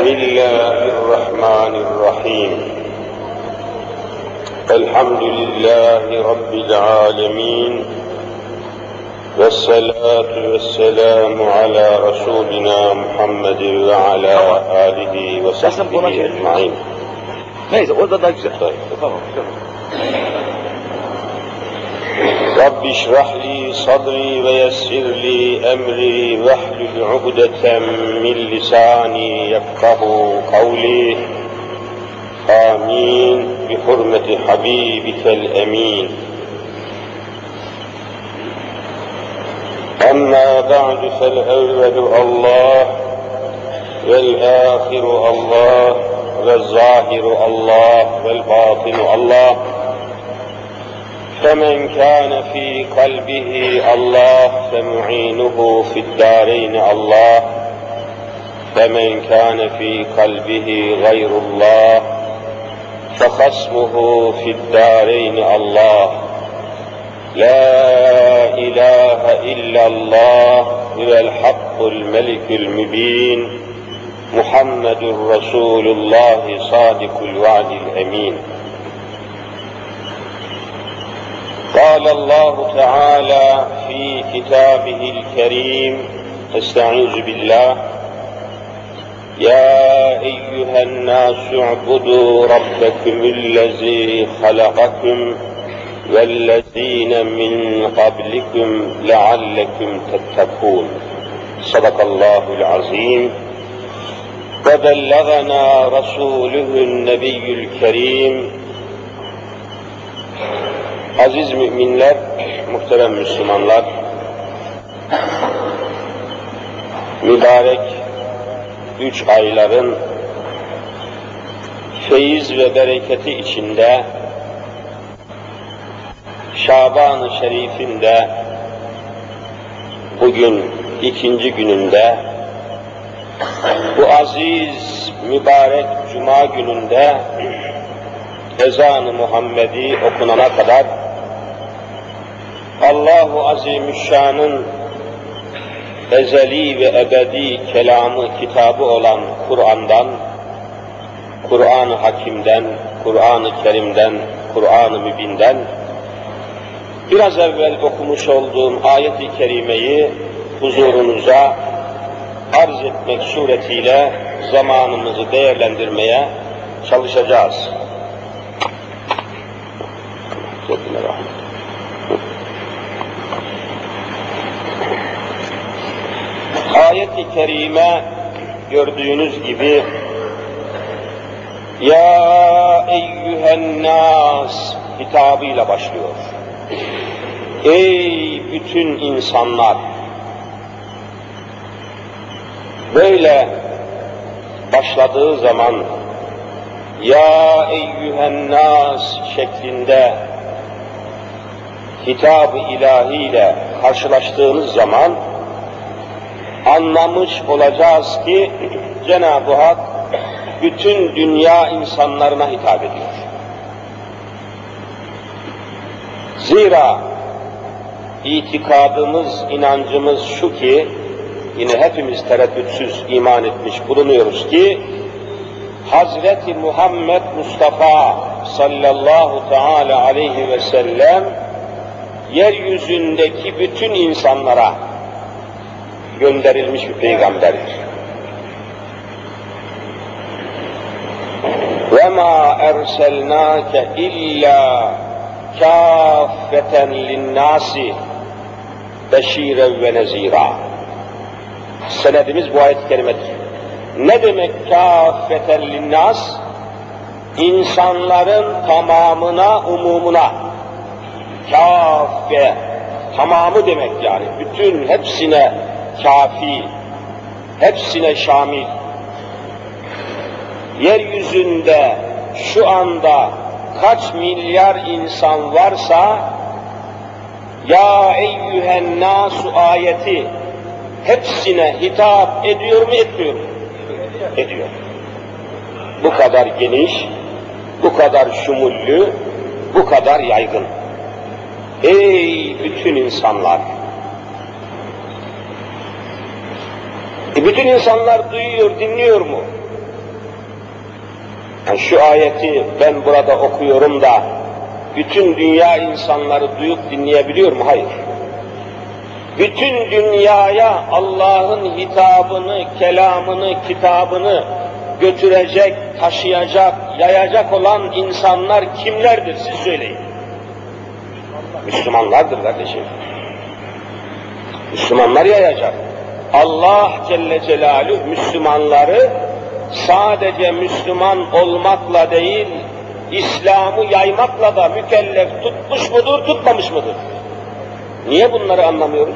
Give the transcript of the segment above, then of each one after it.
بسم الله الرحمن الرحيم الحمد لله رب العالمين والصلاة والسلام على رسولنا محمد وعلى آله وصحبه أجمعين. طيب. رب اشرح لي صدري ويسر لي أمري واحلل عقدة من لساني يفقه قولي. آمين. بحرمة حبيبك الأمين. أما بعد فالأول الله والآخر الله والظاهر الله والباطن الله. فمن كان في قلبه الله فمعينه في الدارين الله. فمن كان في قلبه غير الله فخصمه في الدارين الله. لا إله إلا الله هو الحق الملك المبين. محمد رسول الله صادق الوعد الأمين. قال الله تعالى في كتابه الكريم استعيذ بالله. يا أيها الناس اعبدوا ربكم الذي خلقكم والذين من قبلكم لعلكم تتقون. صدق الله العظيم. وبلغنا رسوله النبي الكريم Aziz müminler, muhterem Müslümanlar, mübarek üç ayların feyiz ve bereketi içinde Şaban-ı Şerif'inde bugün ikinci gününde bu aziz mübarek cuma gününde ezan-ı Muhammedi okunana kadar Allahu Azimüşşan'ın ezeli ve ebedi kelamı, kitabı olan Kur'an'dan, Kur'an-ı Hakim'den, Kur'an-ı Kerim'den, Kur'an-ı Mübin'den biraz evvel okumuş olduğum ayet-i kerimeyi huzurunuza arz etmek suretiyle zamanımızı değerlendirmeye çalışacağız. Ayet-i kerime gördüğünüz gibi Ya eyyühen nas hitabıyla başlıyor. Ey bütün insanlar! Böyle başladığı zaman Ya eyyühen nas şeklinde hitap-ı ilahiyle karşılaştığımız zaman anlamış olacağız ki Cenab-ı Hak bütün dünya insanlarına hitap ediyor. Zira itikadımız, inancımız şu ki, yine hepimiz tereddütsüz iman etmiş bulunuyoruz ki, Hazreti Muhammed Mustafa sallallahu teala aleyhi ve sellem yeryüzündeki bütün insanlara gönderilmiş bir peygamberdir. Ve ma erselnake illa kâfeten linnâsi beşîren ve nezîrâ. Senedimiz bu ayet-i kerimedir. Ne demek kâfeten linnâs? İnsanların tamamına, umumuna. Kâfe, tamamı demek yani. Bütün hepsine kafi, hepsine şamil. Yeryüzünde şu anda kaç milyar insan varsa ya eyyühen nasu ayeti hepsine hitap ediyor mu etmiyor mu? Ediyor. Bu kadar geniş, bu kadar şumullü, bu kadar yaygın. Ey bütün insanlar! E bütün insanlar duyuyor, dinliyor mu? Yani şu ayeti ben burada okuyorum da bütün dünya insanları duyup dinleyebiliyor mu? Hayır. Bütün dünyaya Allah'ın hitabını, kelamını, kitabını götürecek, taşıyacak, yayacak olan insanlar kimlerdir siz söyleyin. Müslümanlardır kardeşim. Müslümanlar yayacak. Allah Celle Celaluhu Müslümanları sadece Müslüman olmakla değil, İslam'ı yaymakla da mükellef tutmuş mudur, tutmamış mıdır? Niye bunları anlamıyoruz?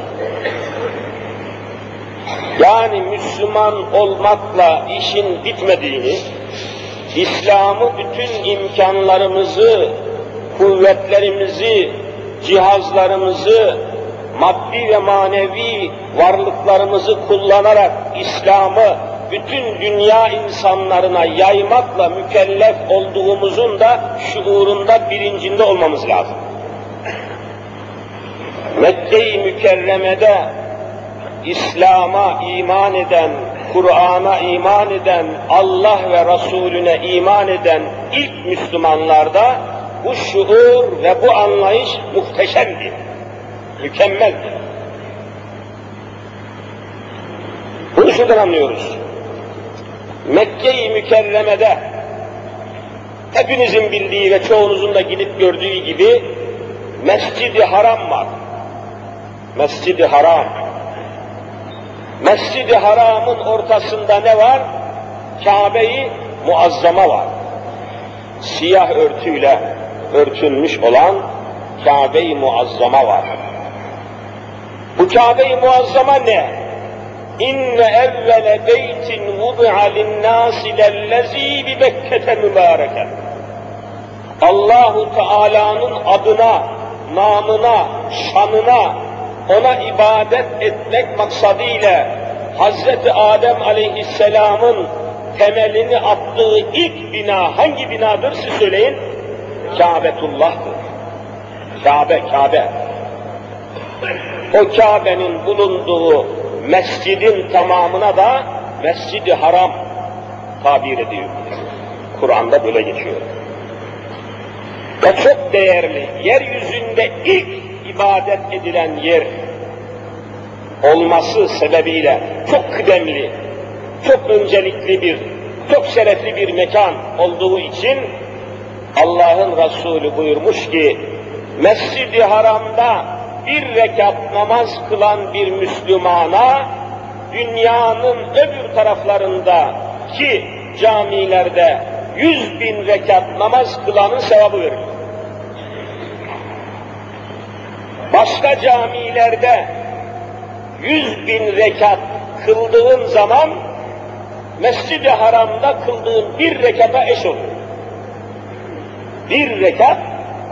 Yani Müslüman olmakla işin bitmediğini, İslam'ı bütün imkanlarımızı, kuvvetlerimizi, cihazlarımızı, maddi ve manevi varlıklarımızı kullanarak İslam'ı bütün dünya insanlarına yaymakla mükellef olduğumuzun da şuurunda bilincinde olmamız lazım. Mekke-i Mükerreme'de İslam'a iman eden, Kur'an'a iman eden, Allah ve Resulüne iman eden ilk Müslümanlarda bu şuur ve bu anlayış muhteşemdi, mükemmeldi. Bunu şuradan anlıyoruz. Mekke-i Mükerreme'de hepinizin bildiği ve çoğunuzun da gidip gördüğü gibi Mescid-i Haram var. Mescid-i Haram. Mescid-i Haram'ın ortasında ne var? Kabe-i Muazzama var. Siyah örtüyle örtülmüş olan Kabe-i Muazzama var. Bu Kabe-i Muazzama ne? İnne evvele beytin vudi'a linnâsi lellezî bi Bekke'te mübâreken. Allahu Teala'nın adına, namına, şanına, ona ibadet etmek maksadıyla Hazreti Adem Aleyhisselam'ın temelini attığı ilk bina hangi binadır siz söyleyin? Kâbetullah'tır. Kabe, Kabe. O Kabe'nin bulunduğu mescidin tamamına da Mescid-i Haram tabir ediyor. Kur'an'da böyle geçiyor. Ve çok değerli, yeryüzünde ilk ibadet edilen yer olması sebebiyle çok kıdemli, çok öncelikli bir, çok şerefli bir mekan olduğu için Allah'ın Resulü buyurmuş ki Mescid-i Haram'da bir rekat namaz kılan bir Müslümana dünyanın öbür taraflarında ki camilerde yüz bin rekat namaz kılanın sevabı verilir. Başka camilerde yüz bin rekat kıldığın zaman Mescid-i Haram'da kıldığın bir rekata eş olur. Bir rekat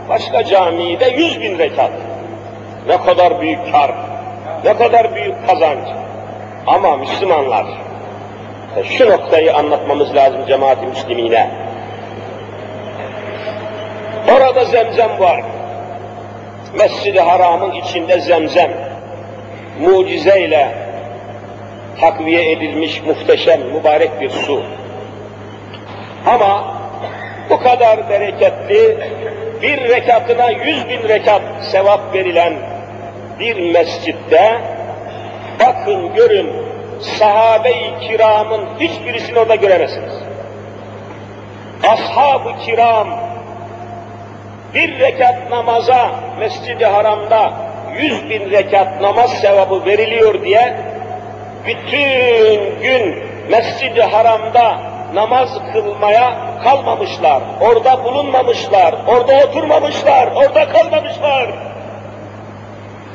başka camide yüz bin rekat. Ne kadar büyük kar, ne kadar büyük kazanç. Ama Müslümanlar, şu noktayı anlatmamız lazım cemaat-i müslimine. Orada zemzem var. Mescid-i Haram'ın içinde zemzem. Mucizeyle takviye edilmiş muhteşem, mübarek bir su. Ama bu kadar bereketli, bir rekatına yüz bin rekat sevap verilen bir mescitte bakın görün sahabe-i kiramın hiçbirisini orada göremezsiniz. Ashab-ı kiram bir rekat namaza Mescid-i Haram'da yüz bin rekat namaz sevabı veriliyor diye bütün gün Mescid-i Haram'da namaz kılmaya kalmamışlar, orada bulunmamışlar, orada oturmamışlar, orada kalmamışlar.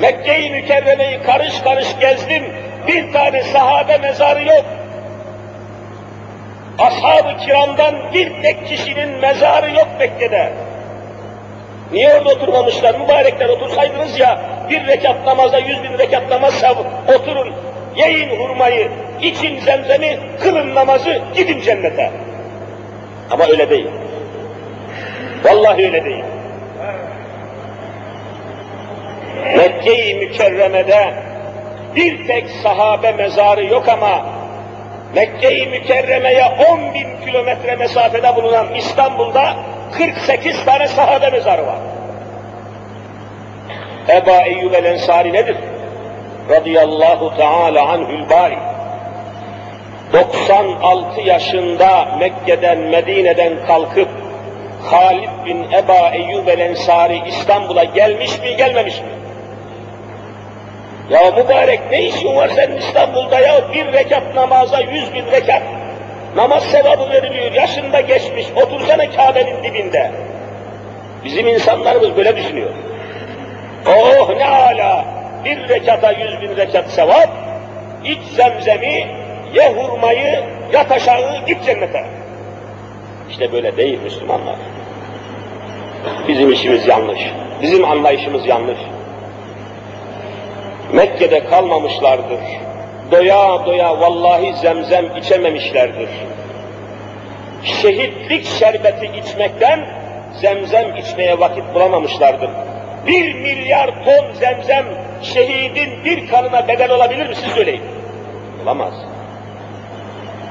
Mekke-i Mükerreme'yi karış karış gezdim, bir tane sahabe mezarı yok. Ashab-ı kiramdan bir tek kişinin mezarı yok Mekke'de. Niye orada oturmamışlar? Mübarekler otursaydınız ya, bir rekat namaza yüz bin rekat namaz oturun, yiyin hurmayı, için zemzemi, kılın namazı, gidin cennete. Ama öyle değil. Vallahi öyle değil. Mekke-i Mükerreme'de bir tek sahabe mezarı yok ama Mekke-i Mükerreme'ye on bin kilometre mesafede bulunan İstanbul'da 48 tane sahabe mezarı var. Eba Eyyub el Ensari nedir? Radıyallahu Teala anhül bari. 96 yaşında Mekke'den, Medine'den kalkıp Halid bin Eba Eyyub el Ensari İstanbul'a gelmiş mi, gelmemiş mi? Ya mübarek ne işin var senin İstanbul'da ya? Bir rekat namaza yüz bin rekat namaz sevabı veriliyor. Yaşında geçmiş, otursana Kabe'nin dibinde. Bizim insanlarımız böyle düşünüyor. Oh ne ala! Bir rekata yüz bin rekat sevap, iç zemzemi, ye hurmayı, yat aşağı, git cennete. İşte böyle değil Müslümanlar. Bizim işimiz yanlış. Bizim anlayışımız yanlış. Mekke'de kalmamışlardır. Doya doya vallahi zemzem içememişlerdir. Şehitlik şerbeti içmekten zemzem içmeye vakit bulamamışlardır. Bir milyar ton zemzem şehidin bir kanına bedel olabilir mi siz söyleyin? Olamaz.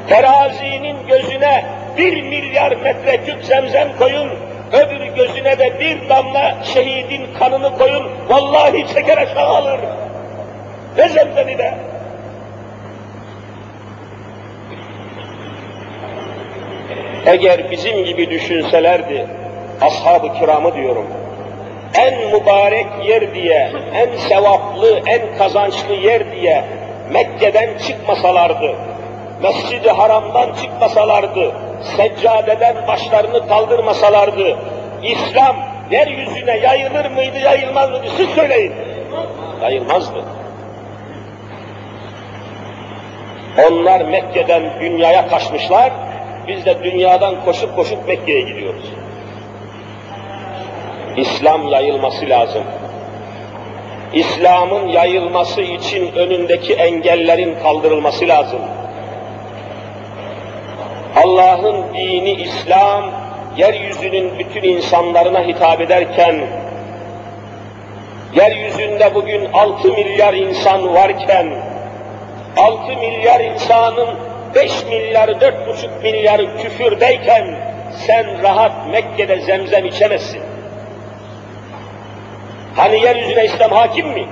Terazinin gözüne bir milyar metreküp zemzem koyun, öbür gözüne de bir damla şehidin kanını koyun, vallahi çeker aşağı alır. Ve zemzemi de. Eğer bizim gibi düşünselerdi, ashab-ı kiramı diyorum, en mübarek yer diye, en sevaplı, en kazançlı yer diye Mekke'den çıkmasalardı, Mescid-i Haram'dan çıkmasalardı, seccadeden başlarını kaldırmasalardı, İslam yeryüzüne yayılır mıydı, yayılmaz mıydı? Siz söyleyin. Yayılmazdı. Onlar Mekke'den dünyaya kaçmışlar, biz de dünyadan koşup koşup Mekke'ye gidiyoruz. İslam yayılması lazım. İslam'ın yayılması için önündeki engellerin kaldırılması lazım. Allah'ın dini İslam, yeryüzünün bütün insanlarına hitap ederken, yeryüzünde bugün 6 milyar insan varken, 6 milyar insanın 5 milyarı, 4,5 milyarı küfürdeyken, sen rahat Mekke'de zemzem içemezsin. Hani yeryüzüne İslam hakim mi?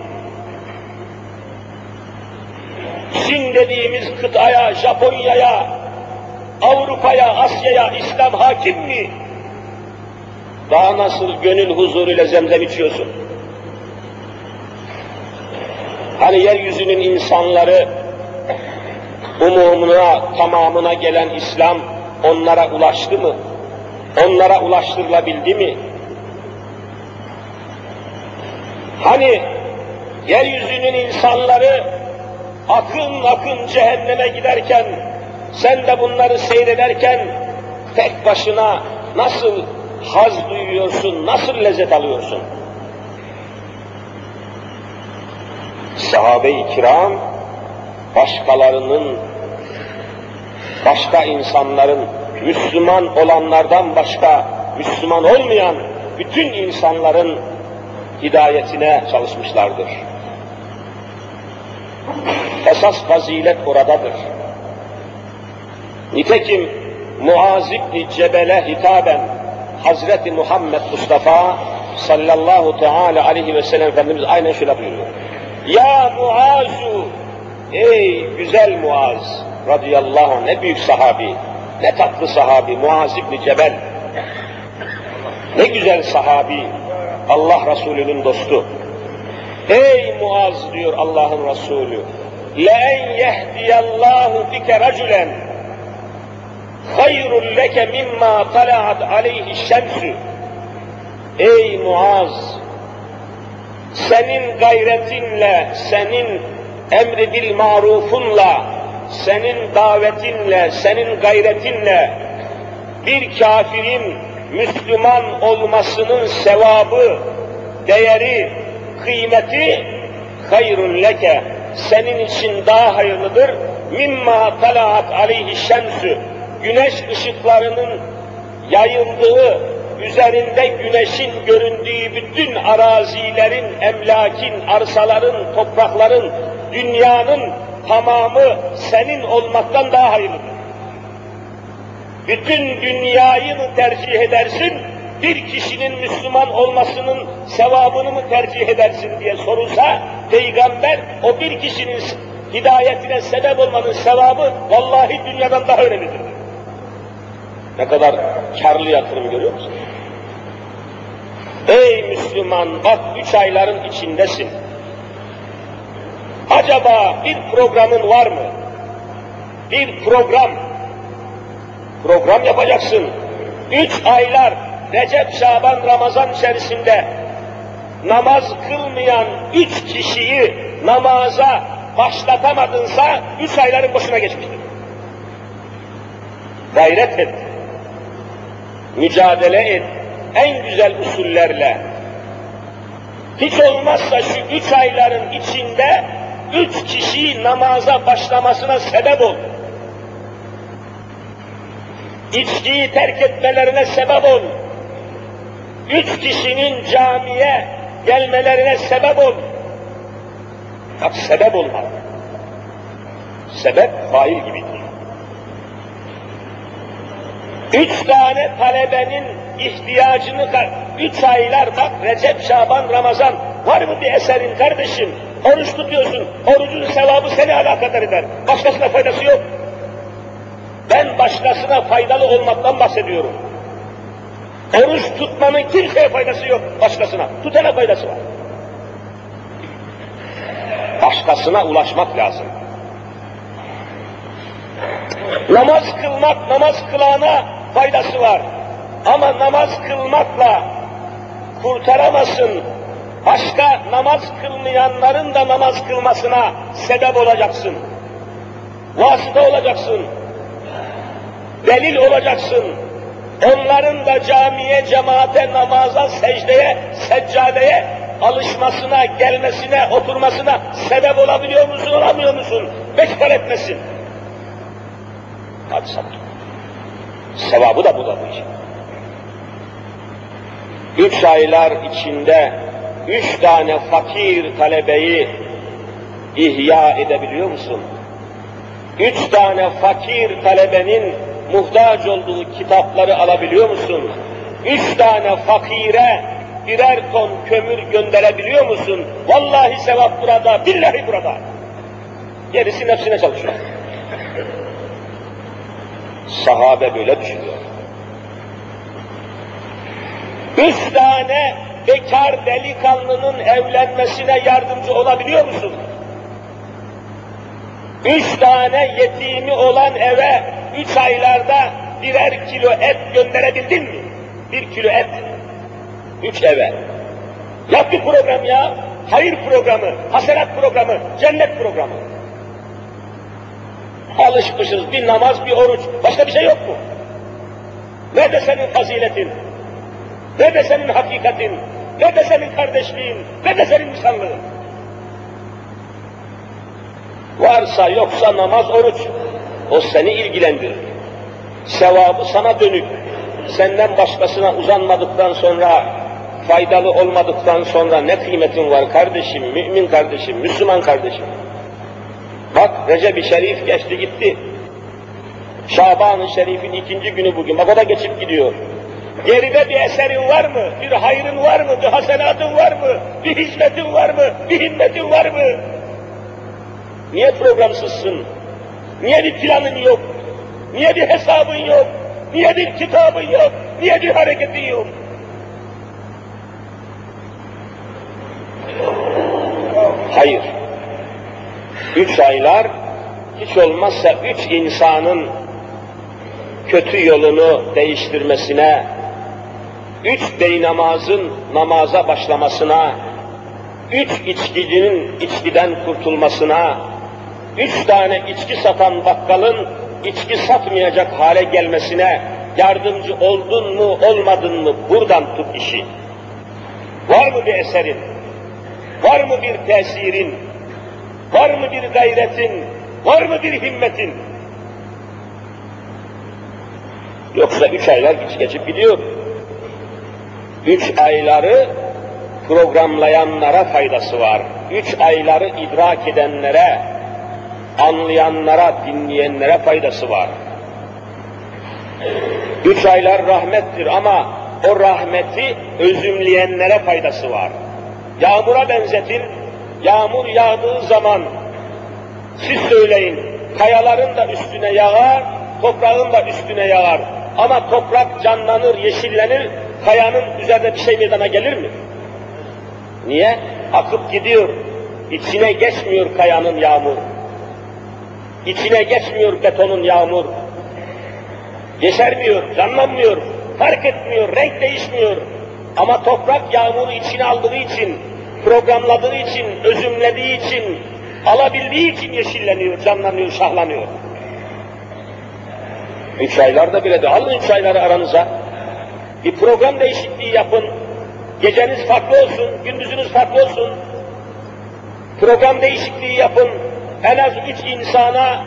Çin dediğimiz kıtaya, Japonya'ya, Avrupa'ya, Asya'ya İslam hakim mi? Daha nasıl gönül huzuruyla zemzem içiyorsun? Hani yeryüzünün insanları umumuna, tamamına gelen İslam onlara ulaştı mı? Onlara ulaştırılabildi mi? Hani yeryüzünün insanları akın akın cehenneme giderken, sen de bunları seyrederken tek başına nasıl haz duyuyorsun, nasıl lezzet alıyorsun? Sahabe-i kiram başkalarının, başka insanların, Müslüman olanlardan başka, Müslüman olmayan bütün insanların hidayetine çalışmışlardır. Esas fazilet oradadır. Nitekim Muaz İbni Cebel'e hitaben Hazreti Muhammed Mustafa sallallahu teala aleyhi ve sellem Efendimiz aynen şöyle buyuruyor. Ya Muazu, ey güzel Muaz radıyallahu anh, ne büyük sahabi, ne tatlı sahabi Muaz İbni Cebel, ne güzel sahabi, Allah Resulü'nün dostu. Ey Muaz diyor Allah'ın Resulü, لَاَنْ يَهْدِيَ اللّٰهُ بِكَ رَجُلًا خَيْرٌ لَكَ مِمَّا طَلَعَتْ عَلَيْهِ الشَّمْسُ Ey Muaz! Senin gayretinle, senin emri bil marufunla, senin davetinle, senin gayretinle bir kafirin Müslüman olmasının sevabı, değeri, kıymeti hayrun leke senin için daha hayırlıdır. Mimma talaat aleyhi şemsü güneş ışıklarının yayıldığı, üzerinde güneşin göründüğü bütün arazilerin, emlakin, arsaların, toprakların, dünyanın tamamı senin olmaktan daha hayırlıdır. bütün dünyayı mı tercih edersin, bir kişinin Müslüman olmasının sevabını mı tercih edersin diye sorulsa, Peygamber o bir kişinin hidayetine sebep olmanın sevabı vallahi dünyadan daha önemlidir. Ne kadar karlı yatırım görüyor musun? Ey Müslüman bak üç ayların içindesin. Acaba bir programın var mı? Bir program. Program yapacaksın. Üç aylar Recep, Şaban, Ramazan içerisinde namaz kılmayan üç kişiyi namaza başlatamadınsa üç ayların boşuna geçmiştir. Gayret et. Mücadele et. En güzel usullerle. Hiç olmazsa şu üç ayların içinde üç kişi namaza başlamasına sebep ol. İçkiyi terk etmelerine sebep ol. Üç kişinin camiye gelmelerine sebep ol. Bak sebep olmak. Sebep fail gibidir. Üç tane talebenin ihtiyacını, üç aylar bak Recep, Şaban, Ramazan, var mı bir eserin kardeşim? Oruç tutuyorsun, orucun sevabı seni alakadar eder. Başkasına faydası yok. Ben başkasına faydalı olmaktan bahsediyorum. Oruç tutmanın kimseye faydası yok başkasına. Tutana faydası var. Başkasına ulaşmak lazım. Namaz kılmak, namaz kılana faydası var. Ama namaz kılmakla kurtaramazsın. Başka namaz kılmayanların da namaz kılmasına sebep olacaksın. Vasıta olacaksın. Delil olacaksın. Onların da camiye, cemaate, namaza, secdeye, seccadeye alışmasına, gelmesine, oturmasına sebep olabiliyor musun, olamıyor musun? Bekbal etmesin. Hadi sabır. Sevabı da bu da. Üç aylar içinde üç tane fakir talebeyi ihya edebiliyor musun? Üç tane fakir talebenin muhtaç olduğu kitapları alabiliyor musun? Üç tane fakire birer ton kömür gönderebiliyor musun? Vallahi sevap burada, billahi burada. Gerisi nefsine çalışıyor. Sahabe böyle düşünüyor. Üç tane bekar delikanlının evlenmesine yardımcı olabiliyor musun? Üç tane yetimi olan eve üç aylarda birer kilo et gönderebildin mi? Bir kilo et. Üç eve. Yap bir program ya. Hayır programı, hasenat programı, cennet programı. Alışmışız bir namaz, bir oruç. Başka bir şey yok mu? Nerede senin faziletin? Nerede senin hakikatin? Nerede senin kardeşliğin? Nerede senin insanlığın? Varsa yoksa namaz, oruç. O seni ilgilendirir. Sevabı sana dönük. Senden başkasına uzanmadıktan sonra, faydalı olmadıktan sonra ne kıymetin var kardeşim, mümin kardeşim, Müslüman kardeşim. Bak Recep-i Şerif geçti gitti. Şaban-ı Şerif'in ikinci günü bugün. Bak o da geçip gidiyor. Geride bir eserin var mı? Bir hayrın var mı? Bir hasenatın var mı? Bir hizmetin var mı? Bir himmetin var mı? Niye programsızsın? Niye bir planın yok? Niye bir hesabın yok? Niye bir kitabın yok? Niye bir hareketin yok? Hayır. Üç aylar hiç olmazsa üç insanın kötü yolunu değiştirmesine, üç bey namazın namaza başlamasına, üç içkicinin içkiden kurtulmasına, üç tane içki satan bakkalın içki satmayacak hale gelmesine yardımcı oldun mu, olmadın mı buradan tut işi. Var mı bir eserin? Var mı bir tesirin? Var mı bir gayretin? Var mı bir himmetin? Yoksa üç aylar hiç geçip gidiyor. Üç ayları programlayanlara faydası var. Üç ayları idrak edenlere, anlayanlara, dinleyenlere faydası var. Üç aylar rahmettir ama o rahmeti özümleyenlere faydası var. Yağmura benzetin, yağmur yağdığı zaman siz söyleyin, kayaların da üstüne yağar, toprağın da üstüne yağar. Ama toprak canlanır, yeşillenir, kayanın üzerinde bir şey meydana gelir mi? Niye? Akıp gidiyor. İçine geçmiyor kayanın yağmur. İçine geçmiyor betonun yağmur. Yeşermiyor, canlanmıyor, fark etmiyor, renk değişmiyor. Ama toprak yağmuru içine aldığı için, programladığı için, özümlediği için, alabildiği için yeşilleniyor, canlanıyor, şahlanıyor. Üç aylarda bile de alın üç ayları aranıza. Bir program değişikliği yapın. Geceniz farklı olsun, gündüzünüz farklı olsun. Program değişikliği yapın. En az üç insana,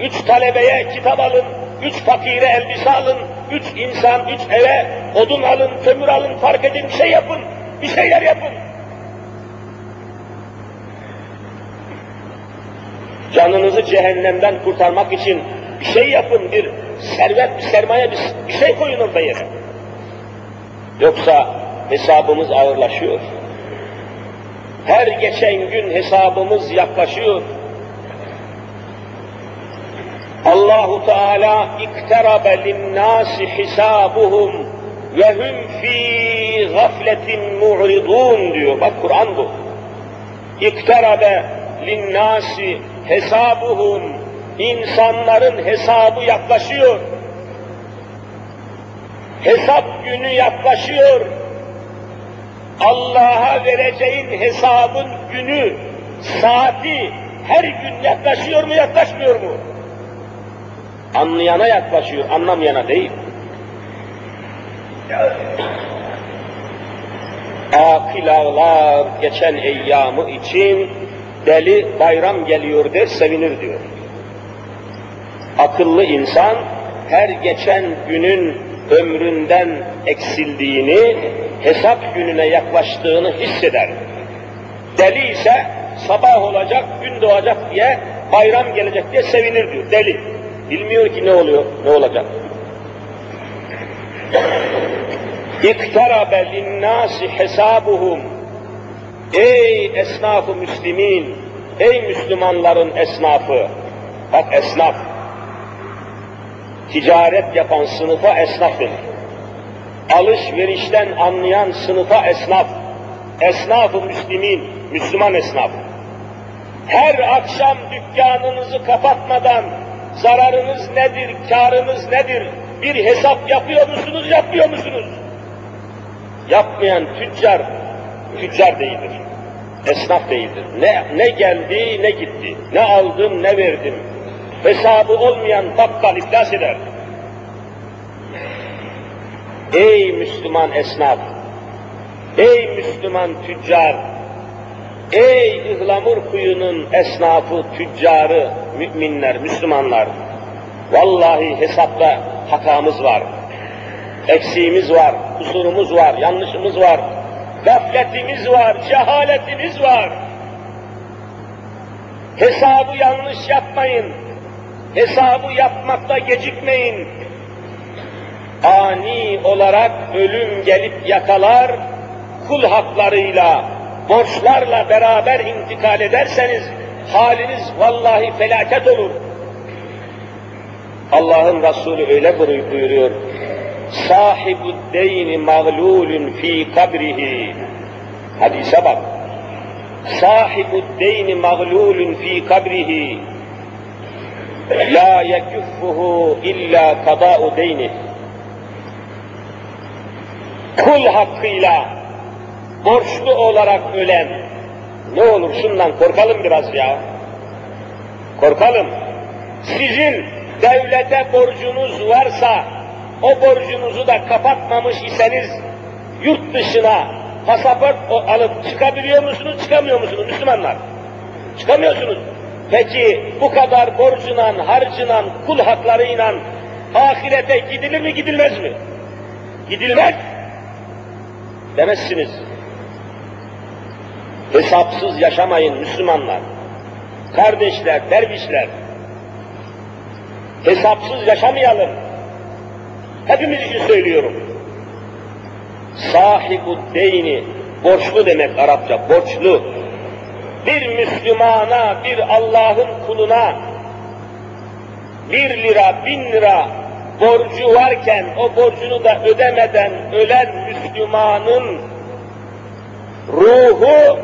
üç talebeye kitap alın, üç fakire elbise alın, üç insan, üç eve odun alın, kömür alın, fark edin, bir şey yapın, bir şeyler yapın. Canınızı cehennemden kurtarmak için bir şey yapın, bir servet, bir sermaye, bir, şey koyun orada yere. Yoksa hesabımız ağırlaşıyor. Her geçen gün hesabımız yaklaşıyor. Allahu Teala ikterabe linnâsi hisabuhum ve hum fî gafletin mu'ridun diyor. Bak Kur'an bu. İkterabe linnâsi hesabuhum insanların hesabı yaklaşıyor. Hesap günü yaklaşıyor. Allah'a vereceğin hesabın günü, saati her gün yaklaşıyor mu, yaklaşmıyor mu? Anlayana yaklaşıyor, anlamayana değil. Akil ağlar geçen eyyamı için deli bayram geliyor der, sevinir diyor. Akıllı insan her geçen günün ömründen eksildiğini, hesap gününe yaklaştığını hisseder. Deli ise sabah olacak, gün doğacak diye, bayram gelecek diye sevinir diyor, deli. Bilmiyor ki ne oluyor, ne olacak. İktarabe linnâsi hesabuhum. Ey esnafı müslimin, ey Müslümanların esnafı. Bak esnaf, ticaret yapan sınıfa esnaf denir. Alışverişten anlayan sınıfa esnaf, esnaf-ı müslimin, Müslüman esnaf. Her akşam dükkanınızı kapatmadan zararınız nedir, karınız nedir, bir hesap yapıyor musunuz, yapmıyor musunuz? Yapmayan tüccar, tüccar değildir. Esnaf değildir. Ne, ne geldi, ne gitti. Ne aldım, ne verdim hesabı olmayan bakkal iflas eder. Ey Müslüman esnaf, ey Müslüman tüccar, ey ıhlamur kuyunun esnafı, tüccarı, müminler, Müslümanlar, vallahi hesapta hatamız var, eksiğimiz var, kusurumuz var, yanlışımız var, gafletimiz var, cehaletimiz var. Hesabı yanlış yapmayın, Hesabı yapmakta gecikmeyin. Ani olarak ölüm gelip yakalar, kul haklarıyla, borçlarla beraber intikal ederseniz haliniz vallahi felaket olur. Allah'ın Resulü öyle buyuruyor. Sahibu deyni mağlulun fi kabrihi. Hadise bak. Sahibu deyni mağlulun fi kabrihi la yekuffuhu illa kada'u deyni. Kul hakkıyla borçlu olarak ölen, ne olur şundan korkalım biraz ya. Korkalım. Sizin devlete borcunuz varsa, o borcunuzu da kapatmamış iseniz, yurt dışına pasaport alıp çıkabiliyor musunuz, çıkamıyor musunuz Müslümanlar? Çıkamıyorsunuz. Peki bu kadar borcunan, harcınan, kul haklarıyla ahirete gidilir mi gidilmez mi? Gidilmez. Demezsiniz. Hesapsız yaşamayın Müslümanlar. Kardeşler, dervişler. Hesapsız yaşamayalım. Hepimiz için söylüyorum. Sahibu deyni, borçlu demek Arapça, borçlu. Bir Müslümana, bir Allah'ın kuluna bir lira, bin lira borcu varken o borcunu da ödemeden ölen Müslümanın ruhu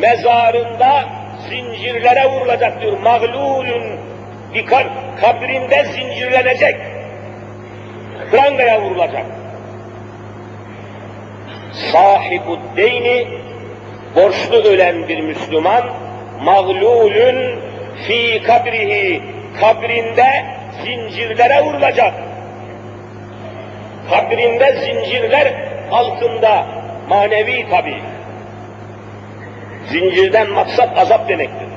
mezarında zincirlere vurulacak diyor. Mağlulün bir kabrinde zincirlenecek. Prangaya vurulacak. Sahibu deyni borçlu ölen bir Müslüman mağlulün fi kabrihi kabrinde zincirlere vurulacak. Kabrinde zincirler altında manevi tabi. Zincirden maksat azap demektir.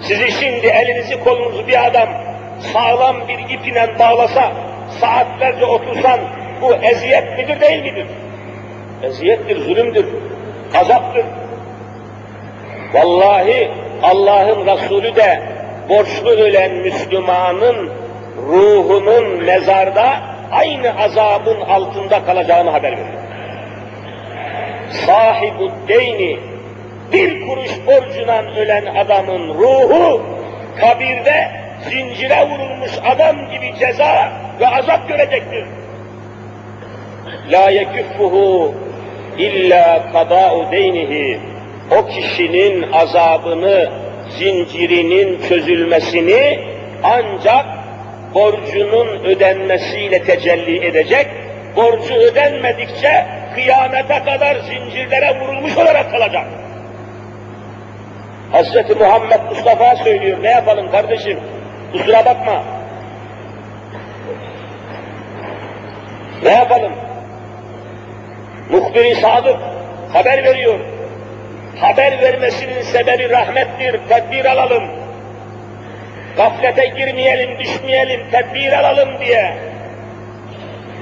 Sizi şimdi elinizi kolunuzu bir adam sağlam bir ipine bağlasa, saatlerce otursan bu eziyet midir değil midir? Eziyettir, zulümdür, azaptır. Vallahi Allah'ın Resulü de borçlu ölen Müslümanın ruhunun mezarda aynı azabın altında kalacağını haber veriyor. Sahibu deyni bir kuruş borcundan ölen adamın ruhu kabirde zincire vurulmuş adam gibi ceza ve azap görecektir. La yekuffuhu illa kada'u deynihi o kişinin azabını, zincirinin çözülmesini ancak borcunun ödenmesiyle tecelli edecek, borcu ödenmedikçe kıyamete kadar zincirlere vurulmuş olarak kalacak. Hz. Muhammed Mustafa söylüyor, ne yapalım kardeşim, kusura bakma. Ne yapalım? Muhbir-i Sadık haber veriyor. Haber vermesinin sebebi rahmettir, tedbir alalım. Gaflete girmeyelim, düşmeyelim, tedbir alalım diye.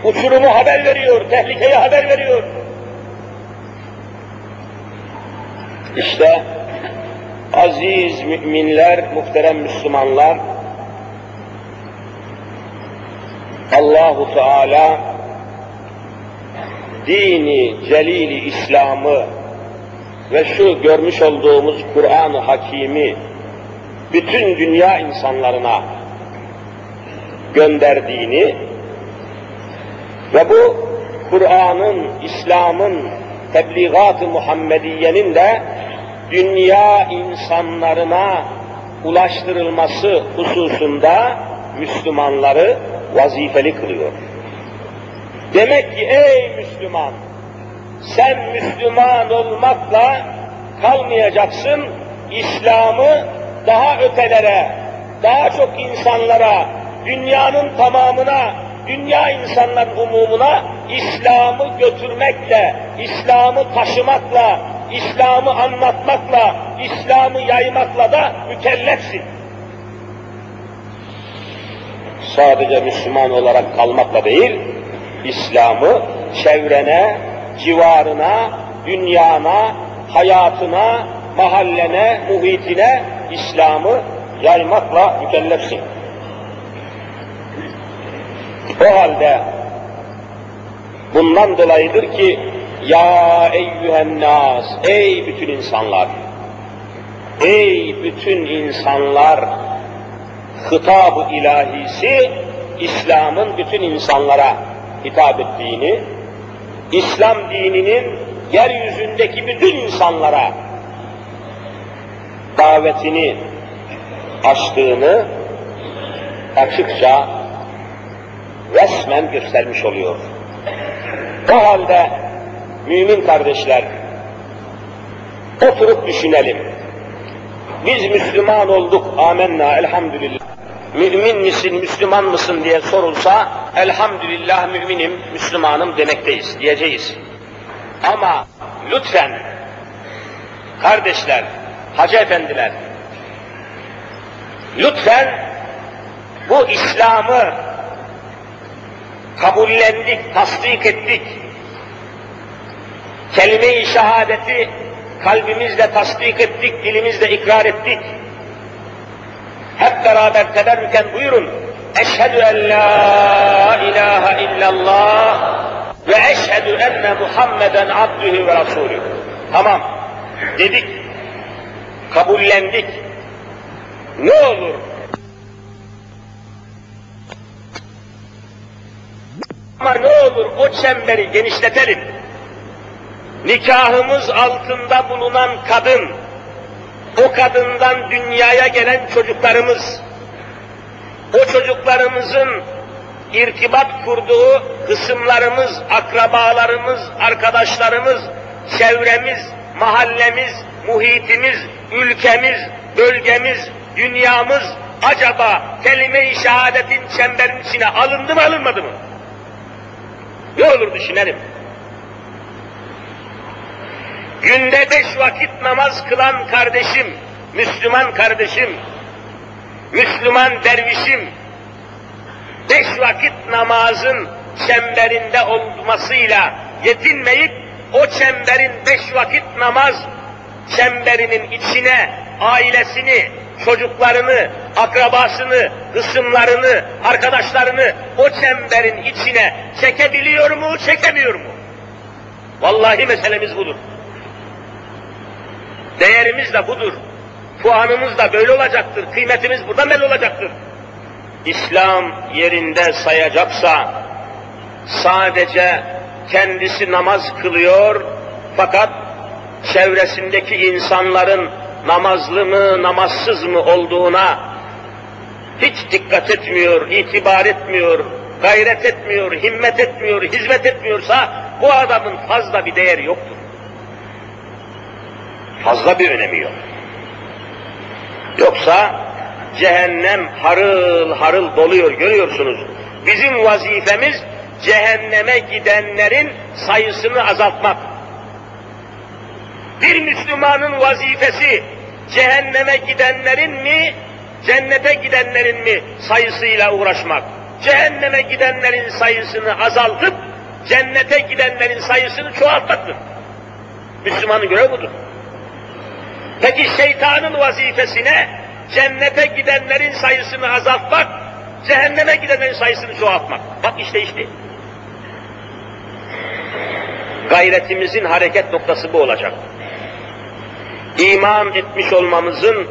Uçurumu haber veriyor, tehlikeyi haber veriyor. İşte aziz müminler, muhterem Müslümanlar, Allahu Teala dini celili İslam'ı ve şu görmüş olduğumuz Kur'an-ı Hakimi bütün dünya insanlarına gönderdiğini ve bu Kur'an'ın, İslam'ın, tebliğat-ı Muhammediye'nin de dünya insanlarına ulaştırılması hususunda Müslümanları vazifeli kılıyor. Demek ki ey Müslüman, sen Müslüman olmakla kalmayacaksın, İslam'ı daha ötelere, daha çok insanlara, dünyanın tamamına, dünya insanların umumuna İslam'ı götürmekle, İslam'ı taşımakla, İslam'ı anlatmakla, İslam'ı yaymakla da mükellefsin. Sadece Müslüman olarak kalmakla değil, İslam'ı çevrene, civarına, dünyana, hayatına, mahallene, muhitine İslam'ı yaymakla mükellefsin. O halde bundan dolayıdır ki ya eyyühen nas, ey bütün insanlar, ey bütün insanlar hitab-ı ilahisi İslam'ın bütün insanlara hitap ettiğini, İslam dininin yeryüzündeki bütün insanlara davetini açtığını açıkça resmen göstermiş oluyor. O halde mümin kardeşler oturup düşünelim. Biz Müslüman olduk, amenna, elhamdülillah. Mümin misin, Müslüman mısın diye sorulsa, elhamdülillah müminim, Müslümanım demekteyiz, diyeceğiz. Ama lütfen, kardeşler, hacı efendiler, lütfen bu İslam'ı kabullendik, tasdik ettik. Kelime-i şehadeti kalbimizle tasdik ettik, dilimizle ikrar ettik. Hep beraber tederrüken buyurun. Eşhedü en la ilahe illa enne Muhammeden abdühü ve rasulü. Tamam. Dedik. Kabullendik. Ne olur Ama ne olur o çemberi genişletelim. Nikahımız altında bulunan kadın, o kadından dünyaya gelen çocuklarımız, o çocuklarımızın irtibat kurduğu kısımlarımız, akrabalarımız, arkadaşlarımız, çevremiz, mahallemiz, muhitimiz, ülkemiz, bölgemiz, dünyamız acaba kelime-i şehadetin çemberin içine alındı mı alınmadı mı? Ne olur düşünelim. Günde beş vakit namaz kılan kardeşim, Müslüman kardeşim, Müslüman dervişim, beş vakit namazın çemberinde olmasıyla yetinmeyip, o çemberin beş vakit namaz çemberinin içine ailesini, çocuklarını, akrabasını, kısımlarını, arkadaşlarını o çemberin içine çekebiliyor mu, çekemiyor mu? Vallahi meselemiz budur. Değerimiz de budur. Puanımız da böyle olacaktır. Kıymetimiz buradan belli olacaktır. İslam yerinde sayacaksa sadece kendisi namaz kılıyor fakat çevresindeki insanların namazlı mı, namazsız mı olduğuna hiç dikkat etmiyor, itibar etmiyor, gayret etmiyor, himmet etmiyor, hizmet etmiyorsa bu adamın fazla bir değeri yoktur. Fazla bir önemi yok. Yoksa cehennem harıl harıl doluyor görüyorsunuz. Bizim vazifemiz cehenneme gidenlerin sayısını azaltmak. Bir Müslümanın vazifesi cehenneme gidenlerin mi, cennete gidenlerin mi sayısıyla uğraşmak. Cehenneme gidenlerin sayısını azaltıp cennete gidenlerin sayısını çoğaltmaktır. Müslümanın görevi budur. Peki şeytanın vazifesine cennete gidenlerin sayısını azaltmak, cehenneme gidenlerin sayısını çoğaltmak. Bak işte işte. Gayretimizin hareket noktası bu olacak iman etmiş olmamızın,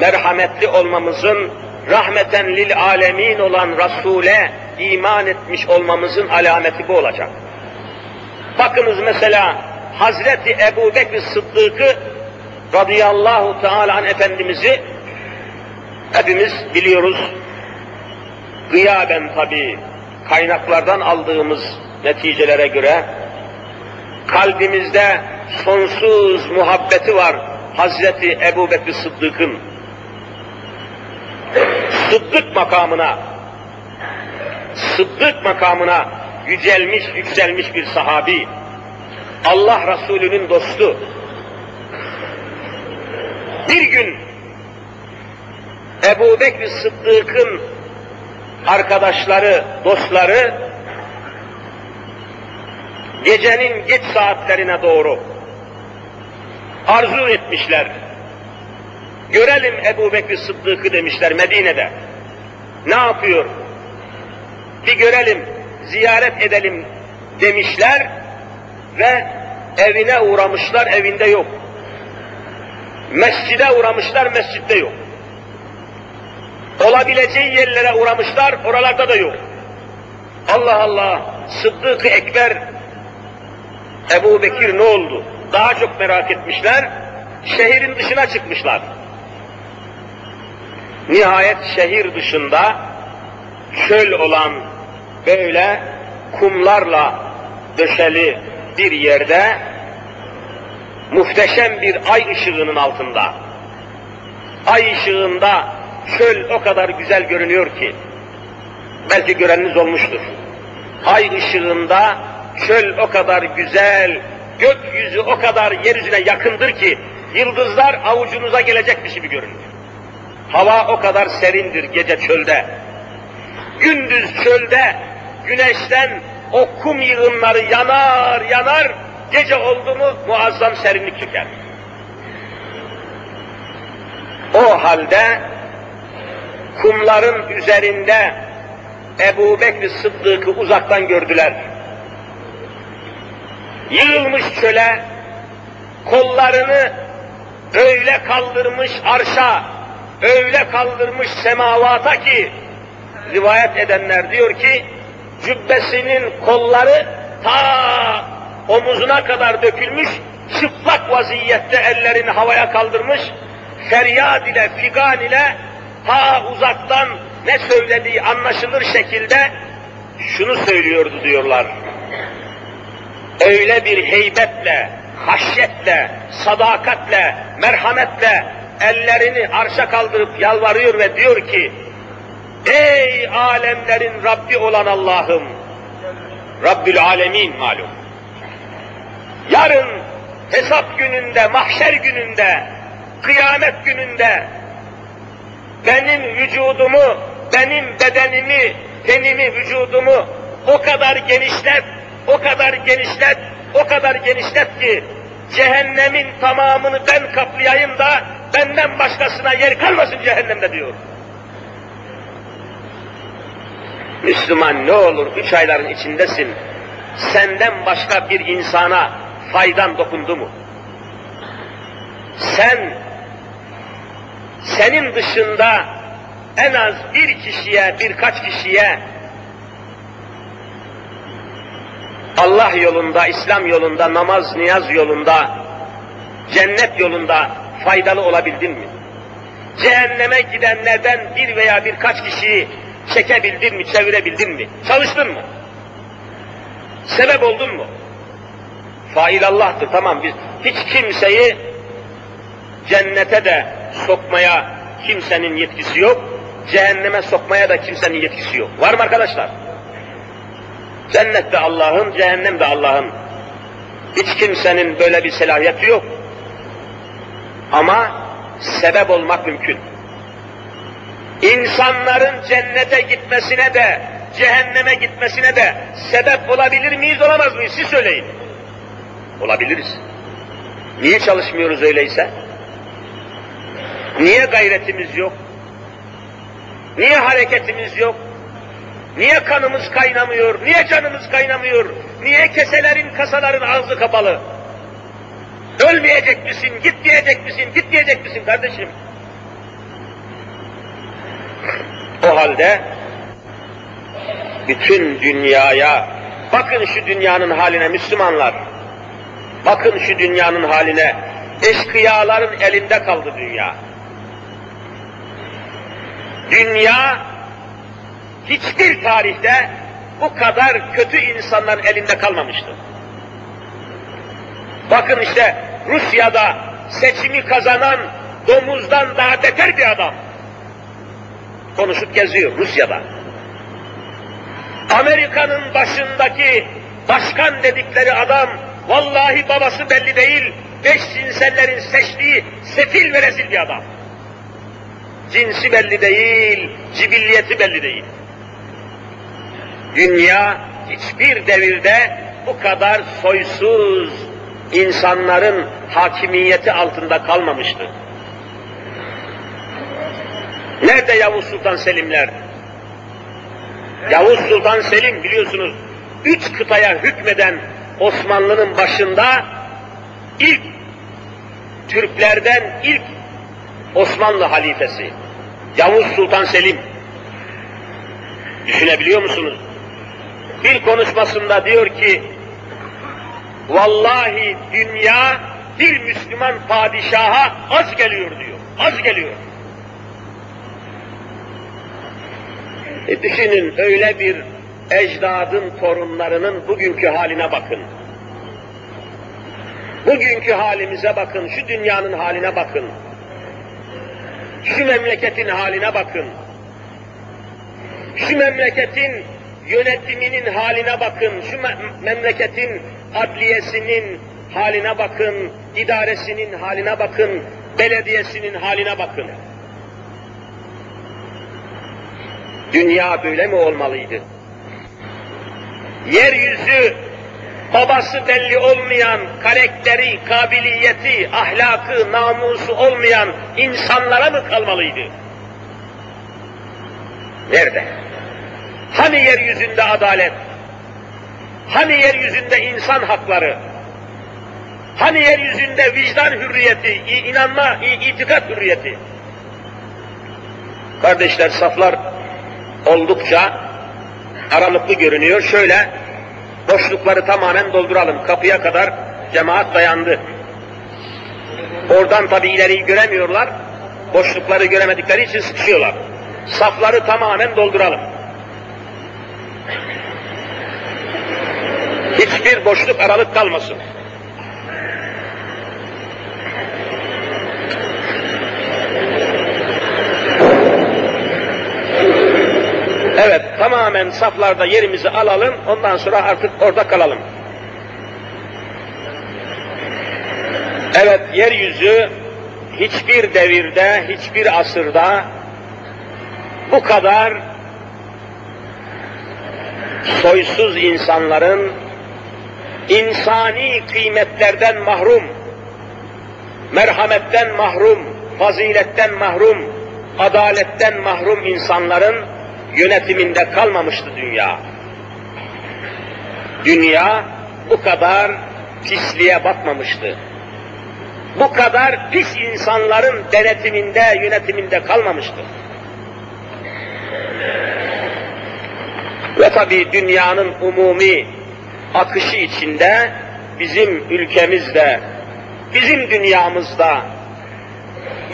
merhametli olmamızın, rahmeten lil alemin olan Resul'e iman etmiş olmamızın alameti bu olacak. Bakınız mesela Hazreti Ebu Bekir Sıddık'ı radıyallahu teala an Efendimiz'i hepimiz biliyoruz. Gıyaben tabi kaynaklardan aldığımız neticelere göre kalbimizde sonsuz muhabbeti var Hazreti Ebu Bekir Sıddık'ın Sıddık makamına Sıddık makamına yücelmiş, yükselmiş bir sahabi. Allah Resulü'nün dostu. Bir gün Ebu Bekir Sıddık'ın arkadaşları, dostları gecenin geç saatlerine doğru arzu etmişler. Görelim Ebu Bekir Sıddık'ı demişler Medine'de. Ne yapıyor? Bir görelim, ziyaret edelim demişler ve evine uğramışlar, evinde yok. Mescide uğramışlar, mescitte yok. Olabileceği yerlere uğramışlar, oralarda da yok. Allah Allah, Sıddık-ı Ekber, Ebu Bekir ne oldu? daha çok merak etmişler, şehrin dışına çıkmışlar. Nihayet şehir dışında çöl olan böyle kumlarla döşeli bir yerde muhteşem bir ay ışığının altında ay ışığında çöl o kadar güzel görünüyor ki belki göreniniz olmuştur. Ay ışığında çöl o kadar güzel, gökyüzü o kadar yeryüzüne yakındır ki yıldızlar avucunuza gelecekmiş gibi görünür. Hava o kadar serindir gece çölde. Gündüz çölde güneşten o kum yığınları yanar yanar, gece oldu mu muazzam serinlik çöker. O halde kumların üzerinde Ebu Bekir Sıddık'ı uzaktan gördüler yığılmış çöle, kollarını öyle kaldırmış arşa, öyle kaldırmış semavata ki, rivayet edenler diyor ki, cübbesinin kolları ta omuzuna kadar dökülmüş, çıplak vaziyette ellerini havaya kaldırmış, feryad ile, figan ile ta uzaktan ne söylediği anlaşılır şekilde şunu söylüyordu diyorlar. Öyle bir heybetle, haşyetle, sadakatle, merhametle ellerini arşa kaldırıp yalvarıyor ve diyor ki, Ey alemlerin Rabbi olan Allah'ım, Rabbül Alemin malum. Yarın hesap gününde, mahşer gününde, kıyamet gününde benim vücudumu, benim bedenimi, tenimi, vücudumu o kadar genişlet, o kadar genişlet, o kadar genişlet ki cehennemin tamamını ben kaplayayım da benden başkasına yer kalmasın cehennemde diyor. Müslüman ne olur üç ayların içindesin. Senden başka bir insana faydan dokundu mu? Sen, senin dışında en az bir kişiye, birkaç kişiye Allah yolunda, İslam yolunda, namaz, niyaz yolunda, cennet yolunda faydalı olabildin mi? Cehenneme gidenlerden bir veya birkaç kişiyi çekebildin mi, çevirebildin mi? Çalıştın mı? Sebep oldun mu? Fail Allah'tır, tamam biz hiç kimseyi cennete de sokmaya kimsenin yetkisi yok, cehenneme sokmaya da kimsenin yetkisi yok. Var mı arkadaşlar? Cennet de Allah'ın, cehennem de Allah'ın. Hiç kimsenin böyle bir selahiyeti yok. Ama sebep olmak mümkün. İnsanların cennete gitmesine de, cehenneme gitmesine de sebep olabilir miyiz, olamaz mıyız? Siz söyleyin. Olabiliriz. Niye çalışmıyoruz öyleyse? Niye gayretimiz yok? Niye hareketimiz yok? Niye kanımız kaynamıyor? Niye canımız kaynamıyor? Niye keselerin, kasaların ağzı kapalı? Ölmeyecek misin? Gitmeyecek misin? Gitmeyecek misin kardeşim? O halde bütün dünyaya, bakın şu dünyanın haline Müslümanlar, bakın şu dünyanın haline, eşkıyaların elinde kaldı dünya. Dünya hiçbir tarihte bu kadar kötü insanların elinde kalmamıştı. Bakın işte Rusya'da seçimi kazanan domuzdan daha beter bir adam. Konuşup geziyor Rusya'da. Amerika'nın başındaki başkan dedikleri adam vallahi babası belli değil, beş cinsellerin seçtiği sefil ve rezil bir adam. Cinsi belli değil, cibilliyeti belli değil. Dünya hiçbir devirde bu kadar soysuz insanların hakimiyeti altında kalmamıştı. Nerede Yavuz Sultan Selimler? Yavuz Sultan Selim biliyorsunuz üç kıtaya hükmeden Osmanlı'nın başında ilk Türklerden ilk Osmanlı halifesi Yavuz Sultan Selim. Düşünebiliyor musunuz? Bir konuşmasında diyor ki, vallahi dünya bir Müslüman padişaha az geliyor diyor, az geliyor. E düşünün öyle bir ecdadın torunlarının bugünkü haline bakın. Bugünkü halimize bakın, şu dünyanın haline bakın. Şu memleketin haline bakın. Şu memleketin yönetiminin haline bakın. Şu me memleketin adliyesinin haline bakın. idaresinin haline bakın. Belediyesinin haline bakın. Dünya böyle mi olmalıydı? Yeryüzü babası belli olmayan, karakteri, kabiliyeti, ahlakı, namusu olmayan insanlara mı kalmalıydı? Nerede? Hani yeryüzünde adalet? Hani yeryüzünde insan hakları? Hani yeryüzünde vicdan hürriyeti, inanma, itikat hürriyeti? Kardeşler saflar oldukça aralıklı görünüyor. Şöyle boşlukları tamamen dolduralım. Kapıya kadar cemaat dayandı. Oradan tabi ileriyi göremiyorlar. Boşlukları göremedikleri için sıkışıyorlar. Safları tamamen dolduralım. Hiçbir boşluk aralık kalmasın. Evet, tamamen saflarda yerimizi alalım, ondan sonra artık orada kalalım. Evet, yeryüzü hiçbir devirde, hiçbir asırda bu kadar soysuz insanların insani kıymetlerden mahrum, merhametten mahrum, faziletten mahrum, adaletten mahrum insanların yönetiminde kalmamıştı dünya. Dünya bu kadar pisliğe batmamıştı. Bu kadar pis insanların denetiminde, yönetiminde kalmamıştı. Ve tabi dünyanın umumi akışı içinde bizim ülkemizde, bizim dünyamızda,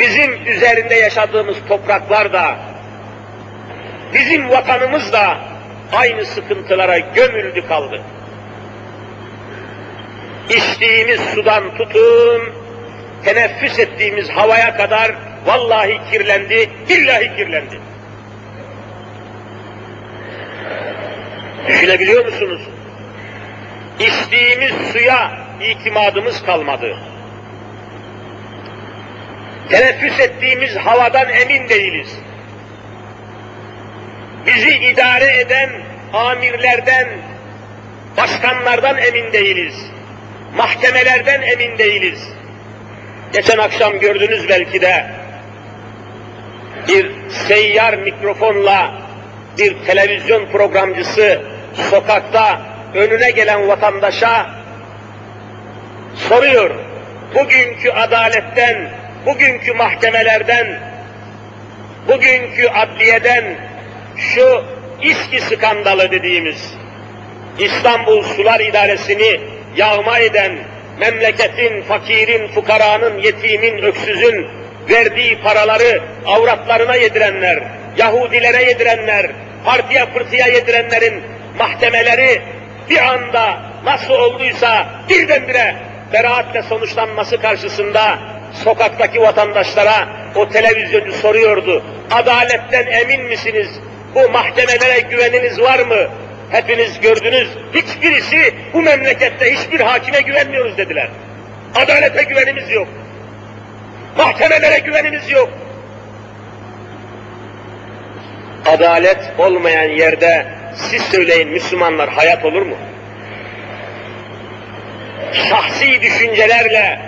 bizim üzerinde yaşadığımız topraklarda, bizim vatanımız da aynı sıkıntılara gömüldü kaldı. İçtiğimiz sudan tutun, teneffüs ettiğimiz havaya kadar vallahi kirlendi, billahi kirlendi. Düşünebiliyor musunuz? İçtiğimiz suya itimadımız kalmadı. Teneffüs ettiğimiz havadan emin değiliz. Bizi idare eden amirlerden, başkanlardan emin değiliz. Mahkemelerden emin değiliz. Geçen akşam gördünüz belki de bir seyyar mikrofonla bir televizyon programcısı sokakta önüne gelen vatandaşa soruyor. Bugünkü adaletten, bugünkü mahkemelerden, bugünkü adliyeden şu İSKİ skandalı dediğimiz İstanbul Sular İdaresi'ni yağma eden memleketin, fakirin, fukaranın, yetimin, öksüzün verdiği paraları avratlarına yedirenler, Yahudilere yedirenler, partiye pırtıya yedirenlerin mahkemeleri bir anda nasıl olduysa birdenbire beraatle sonuçlanması karşısında sokaktaki vatandaşlara o televizyoncu soruyordu. Adaletten emin misiniz? Bu mahkemelere güveniniz var mı? Hepiniz gördünüz. Hiçbirisi bu memlekette hiçbir hakime güvenmiyoruz dediler. Adalete güvenimiz yok. Mahkemelere güvenimiz yok. Adalet olmayan yerde siz söyleyin Müslümanlar hayat olur mu? Şahsi düşüncelerle,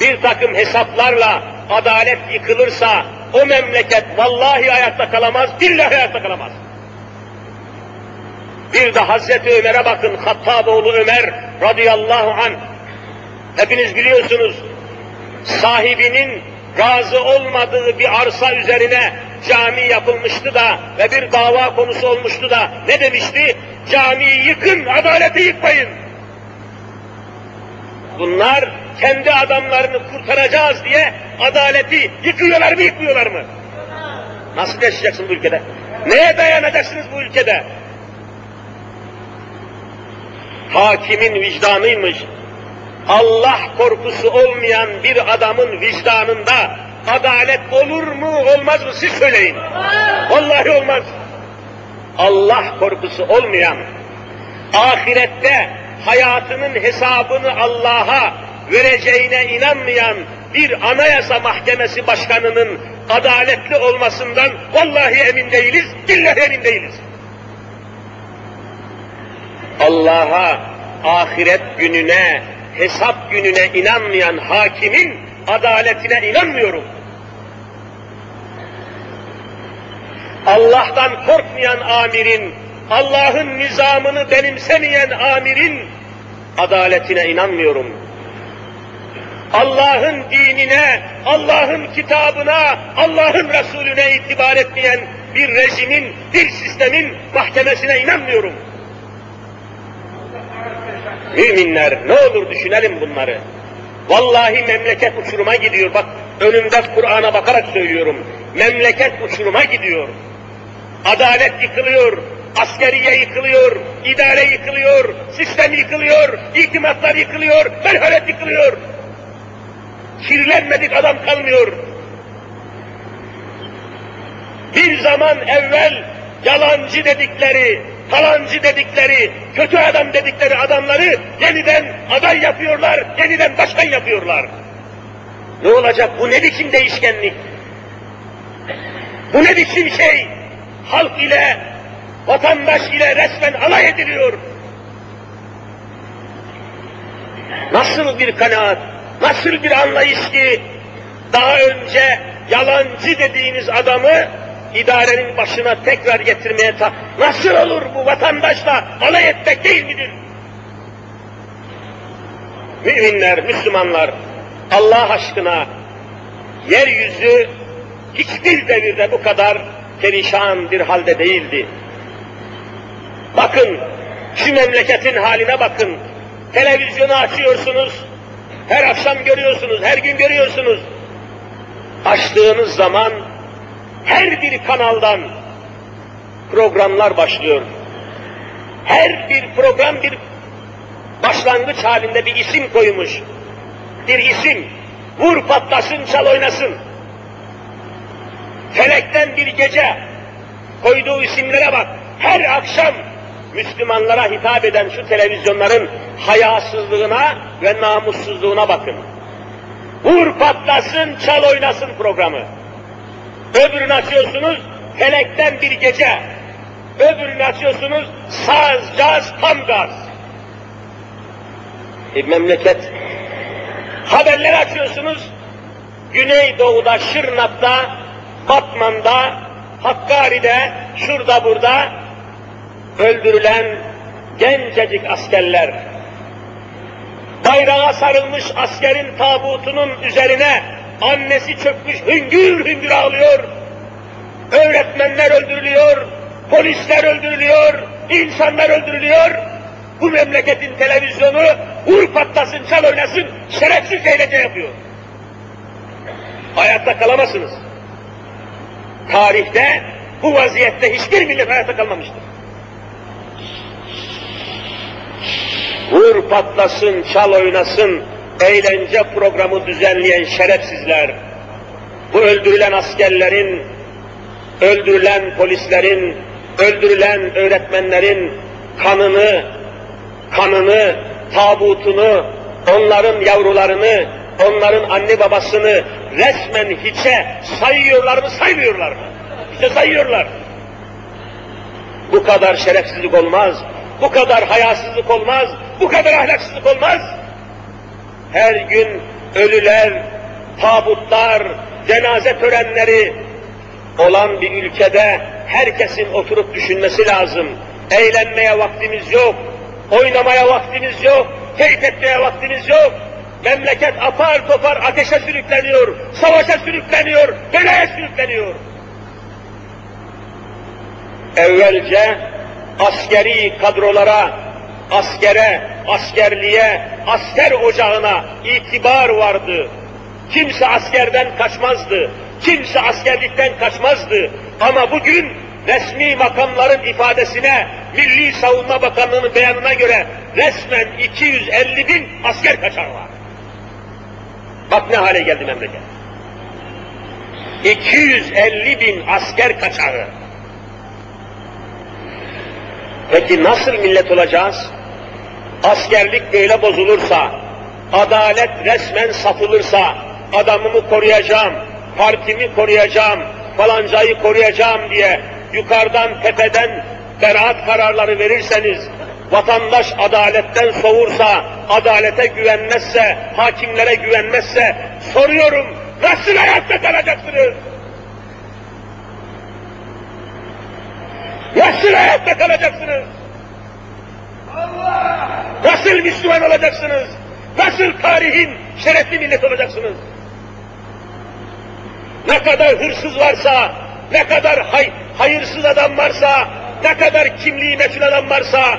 bir takım hesaplarla adalet yıkılırsa o memleket vallahi ayakta kalamaz, billahi ayakta kalamaz. Bir de Hazreti Ömer'e bakın, Hattaboğlu Ömer radıyallahu an. Hepiniz biliyorsunuz, sahibinin razı olmadığı bir arsa üzerine cami yapılmıştı da ve bir dava konusu olmuştu da ne demişti? Camiyi yıkın, adaleti yıkmayın. Bunlar kendi adamlarını kurtaracağız diye adaleti yıkıyorlar mı yıkmıyorlar mı? Nasıl yaşayacaksın bu ülkede? Neye dayanacaksınız bu ülkede? Hakimin vicdanıymış. Allah korkusu olmayan bir adamın vicdanında adalet olur mu olmaz mı siz söyleyin. Vallahi olmaz. Allah korkusu olmayan, ahirette hayatının hesabını Allah'a vereceğine inanmayan bir anayasa mahkemesi başkanının adaletli olmasından vallahi emin değiliz, billahi emin değiliz. Allah'a, ahiret gününe, hesap gününe inanmayan hakimin adaletine inanmıyorum. Allah'tan korkmayan amirin, Allah'ın nizamını benimsemeyen amirin adaletine inanmıyorum. Allah'ın dinine, Allah'ın kitabına, Allah'ın Resulüne itibar etmeyen bir rejimin, bir sistemin mahkemesine inanmıyorum. Müminler ne olur düşünelim bunları. Vallahi memleket uçuruma gidiyor. Bak önümde Kur'an'a bakarak söylüyorum. Memleket uçuruma gidiyor. Adalet yıkılıyor, askeriye yıkılıyor, idare yıkılıyor, sistem yıkılıyor, itimatlar yıkılıyor, merhamet yıkılıyor. Kirlenmedik adam kalmıyor. Bir zaman evvel yalancı dedikleri, falancı dedikleri, kötü adam dedikleri adamları yeniden aday yapıyorlar, yeniden başkan yapıyorlar. Ne olacak? Bu ne biçim değişkenlik? Bu ne biçim şey? Halk ile, vatandaş ile resmen alay ediliyor. Nasıl bir kanaat, nasıl bir anlayış ki daha önce yalancı dediğiniz adamı idarenin başına tekrar getirmeye ta nasıl olur bu vatandaşla alay etmek değil midir? Müminler, Müslümanlar Allah aşkına yeryüzü hiçbir devirde bu kadar perişan bir halde değildi. Bakın, şu memleketin haline bakın. Televizyonu açıyorsunuz, her akşam görüyorsunuz, her gün görüyorsunuz. Açtığınız zaman her bir kanaldan programlar başlıyor. Her bir program bir başlangıç halinde bir isim koymuş. Bir isim. Vur patlasın, çal oynasın. Felekten bir gece koyduğu isimlere bak. Her akşam Müslümanlara hitap eden şu televizyonların hayasızlığına ve namussuzluğuna bakın. Vur patlasın, çal oynasın programı. Öbürünü açıyorsunuz, felekten bir gece. Öbürünü açıyorsunuz, saz, caz, tam gaz. E, memleket. Haberleri açıyorsunuz, Güneydoğu'da, Şırnak'ta, Batman'da, Hakkari'de, şurada burada öldürülen gencecik askerler, bayrağa sarılmış askerin tabutunun üzerine annesi çökmüş hüngür hüngür ağlıyor, öğretmenler öldürülüyor, polisler öldürülüyor, insanlar öldürülüyor, bu memleketin televizyonu vur patlasın, çal oynasın, şerefsiz eğlence yapıyor. Hayatta kalamazsınız. Tarihte bu vaziyette hiçbir millet hayatta kalmamıştır. Vur patlasın, çal oynasın, eğlence programı düzenleyen şerefsizler, bu öldürülen askerlerin, öldürülen polislerin, öldürülen öğretmenlerin kanını, kanını, tabutunu, onların yavrularını, onların anne babasını resmen hiçe sayıyorlar mı, saymıyorlar mı? İşte sayıyorlar. Bu kadar şerefsizlik olmaz, bu kadar hayasızlık olmaz, bu kadar ahlaksızlık olmaz. Her gün ölüler, tabutlar, cenaze törenleri olan bir ülkede herkesin oturup düşünmesi lazım. Eğlenmeye vaktimiz yok, oynamaya vaktimiz yok, keyif etmeye vaktimiz yok. Memleket apar topar ateşe sürükleniyor, savaşa sürükleniyor, belaya sürükleniyor. Evvelce askeri kadrolara, askere, askerliğe, asker ocağına itibar vardı. Kimse askerden kaçmazdı, kimse askerlikten kaçmazdı. Ama bugün resmi makamların ifadesine, Milli Savunma Bakanlığı'nın beyanına göre resmen 250 bin asker kaçar var. Bak ne hale geldi memleket. 250 bin asker kaçarı. Peki nasıl millet olacağız? Askerlik böyle bozulursa, adalet resmen satılırsa, adamımı koruyacağım, partimi koruyacağım, falancayı koruyacağım diye yukarıdan tepeden beraat kararları verirseniz, vatandaş adaletten soğursa, adalete güvenmezse, hakimlere güvenmezse, soruyorum, nasıl hayatta kalacaksınız? Nasıl hayatta kalacaksınız? Nasıl Müslüman olacaksınız? nasıl tarihin şerefli millet olacaksınız? Ne kadar hırsız varsa, ne kadar hay, hayırsız adam varsa, ne kadar kimliği meçhul adam varsa,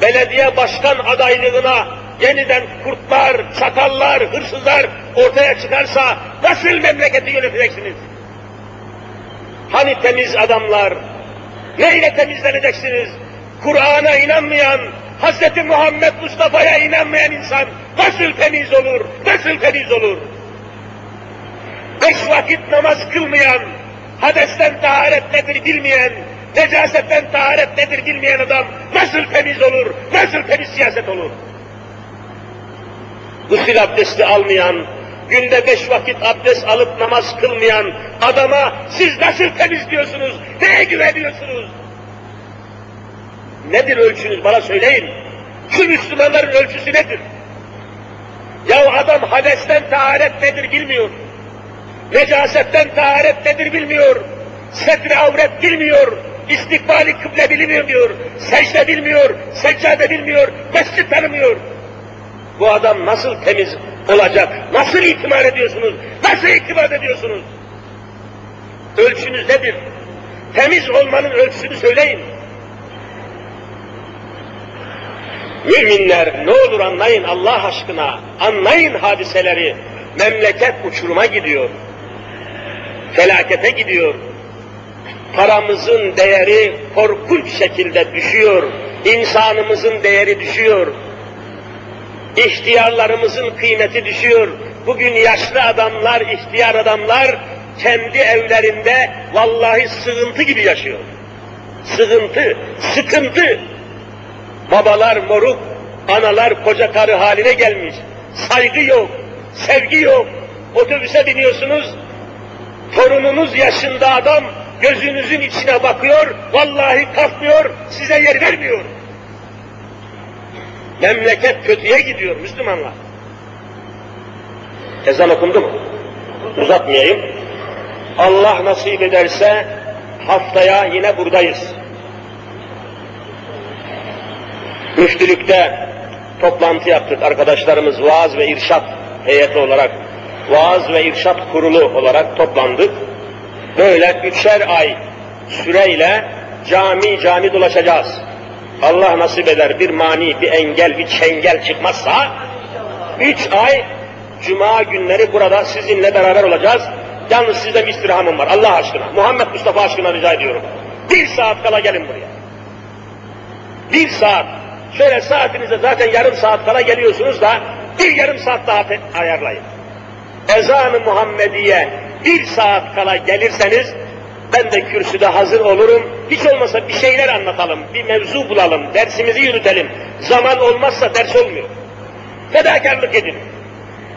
belediye başkan adaylığına yeniden kurtlar, çakallar, hırsızlar ortaya çıkarsa nasıl memleketi yöneteceksiniz? Hani temiz adamlar? Neyle temizleneceksiniz? Kur'an'a inanmayan, Hz. Muhammed Mustafa'ya inanmayan insan nasıl temiz olur, nasıl temiz olur? Beş vakit namaz kılmayan, hadesten taharet nedir bilmeyen, necasetten taharet nedir bilmeyen adam nasıl temiz olur, nasıl temiz siyaset olur? Gusül abdesti almayan, günde beş vakit abdest alıp namaz kılmayan adama siz nasıl temiz diyorsunuz, neye güveniyorsunuz? Nedir ölçünüz bana söyleyin. Şu Müslümanların ölçüsü nedir? Ya adam hadesten taharet nedir bilmiyor. Necasetten taharet nedir bilmiyor. Setre avret bilmiyor. İstikbali kıble bilmiyor diyor. Secde bilmiyor. Seccade bilmiyor. Mescid tanımıyor. Bu adam nasıl temiz olacak? Nasıl itibar ediyorsunuz? Nasıl itibar ediyorsunuz? Ölçünüz nedir? Temiz olmanın ölçüsünü söyleyin. Müminler ne olur anlayın Allah aşkına, anlayın hadiseleri. Memleket uçuruma gidiyor. Felakete gidiyor. Paramızın değeri korkunç şekilde düşüyor. İnsanımızın değeri düşüyor. İhtiyarlarımızın kıymeti düşüyor. Bugün yaşlı adamlar, ihtiyar adamlar kendi evlerinde vallahi sığıntı gibi yaşıyor. Sığıntı, sıkıntı. Babalar moruk, analar koca karı haline gelmiş. Saygı yok, sevgi yok. Otobüse biniyorsunuz, torununuz yaşında adam gözünüzün içine bakıyor, vallahi kalkmıyor, size yer vermiyor. Memleket kötüye gidiyor Müslümanlar. Ezan okundu mu? Uzatmayayım. Allah nasip ederse haftaya yine buradayız. Müftülükte toplantı yaptık arkadaşlarımız vaaz ve irşat heyeti olarak, vaaz ve irşat kurulu olarak toplandık. Böyle üçer ay süreyle cami cami dolaşacağız. Allah nasip eder bir mani, bir engel, bir çengel çıkmazsa üç ay cuma günleri burada sizinle beraber olacağız. Yalnız sizde bir istirhamım var Allah aşkına. Muhammed Mustafa aşkına rica ediyorum. Bir saat kala gelin buraya. Bir saat. Şöyle saatinize zaten yarım saat kala geliyorsunuz da bir yarım saat daha ayarlayın. Ezan-ı Muhammediye bir saat kala gelirseniz ben de kürsüde hazır olurum. Hiç olmasa bir şeyler anlatalım, bir mevzu bulalım, dersimizi yürütelim. Zaman olmazsa ders olmuyor. Fedakarlık edin.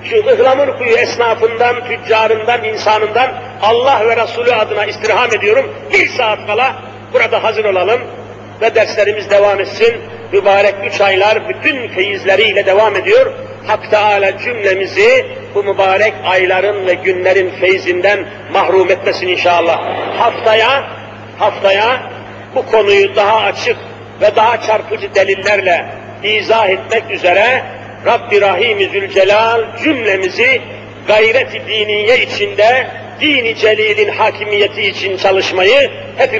Şu ıhlamur kuyu esnafından, tüccarından, insanından Allah ve Resulü adına istirham ediyorum. Bir saat kala burada hazır olalım ve derslerimiz devam etsin. Mübarek üç aylar bütün feyizleriyle devam ediyor. Hak Teala cümlemizi bu mübarek ayların ve günlerin feyzinden mahrum etmesin inşallah. Haftaya, haftaya bu konuyu daha açık ve daha çarpıcı delillerle izah etmek üzere Rabbi Rahim-i Zülcelal cümlemizi gayret-i diniye içinde dini celilin hakimiyeti için çalışmayı hepimiz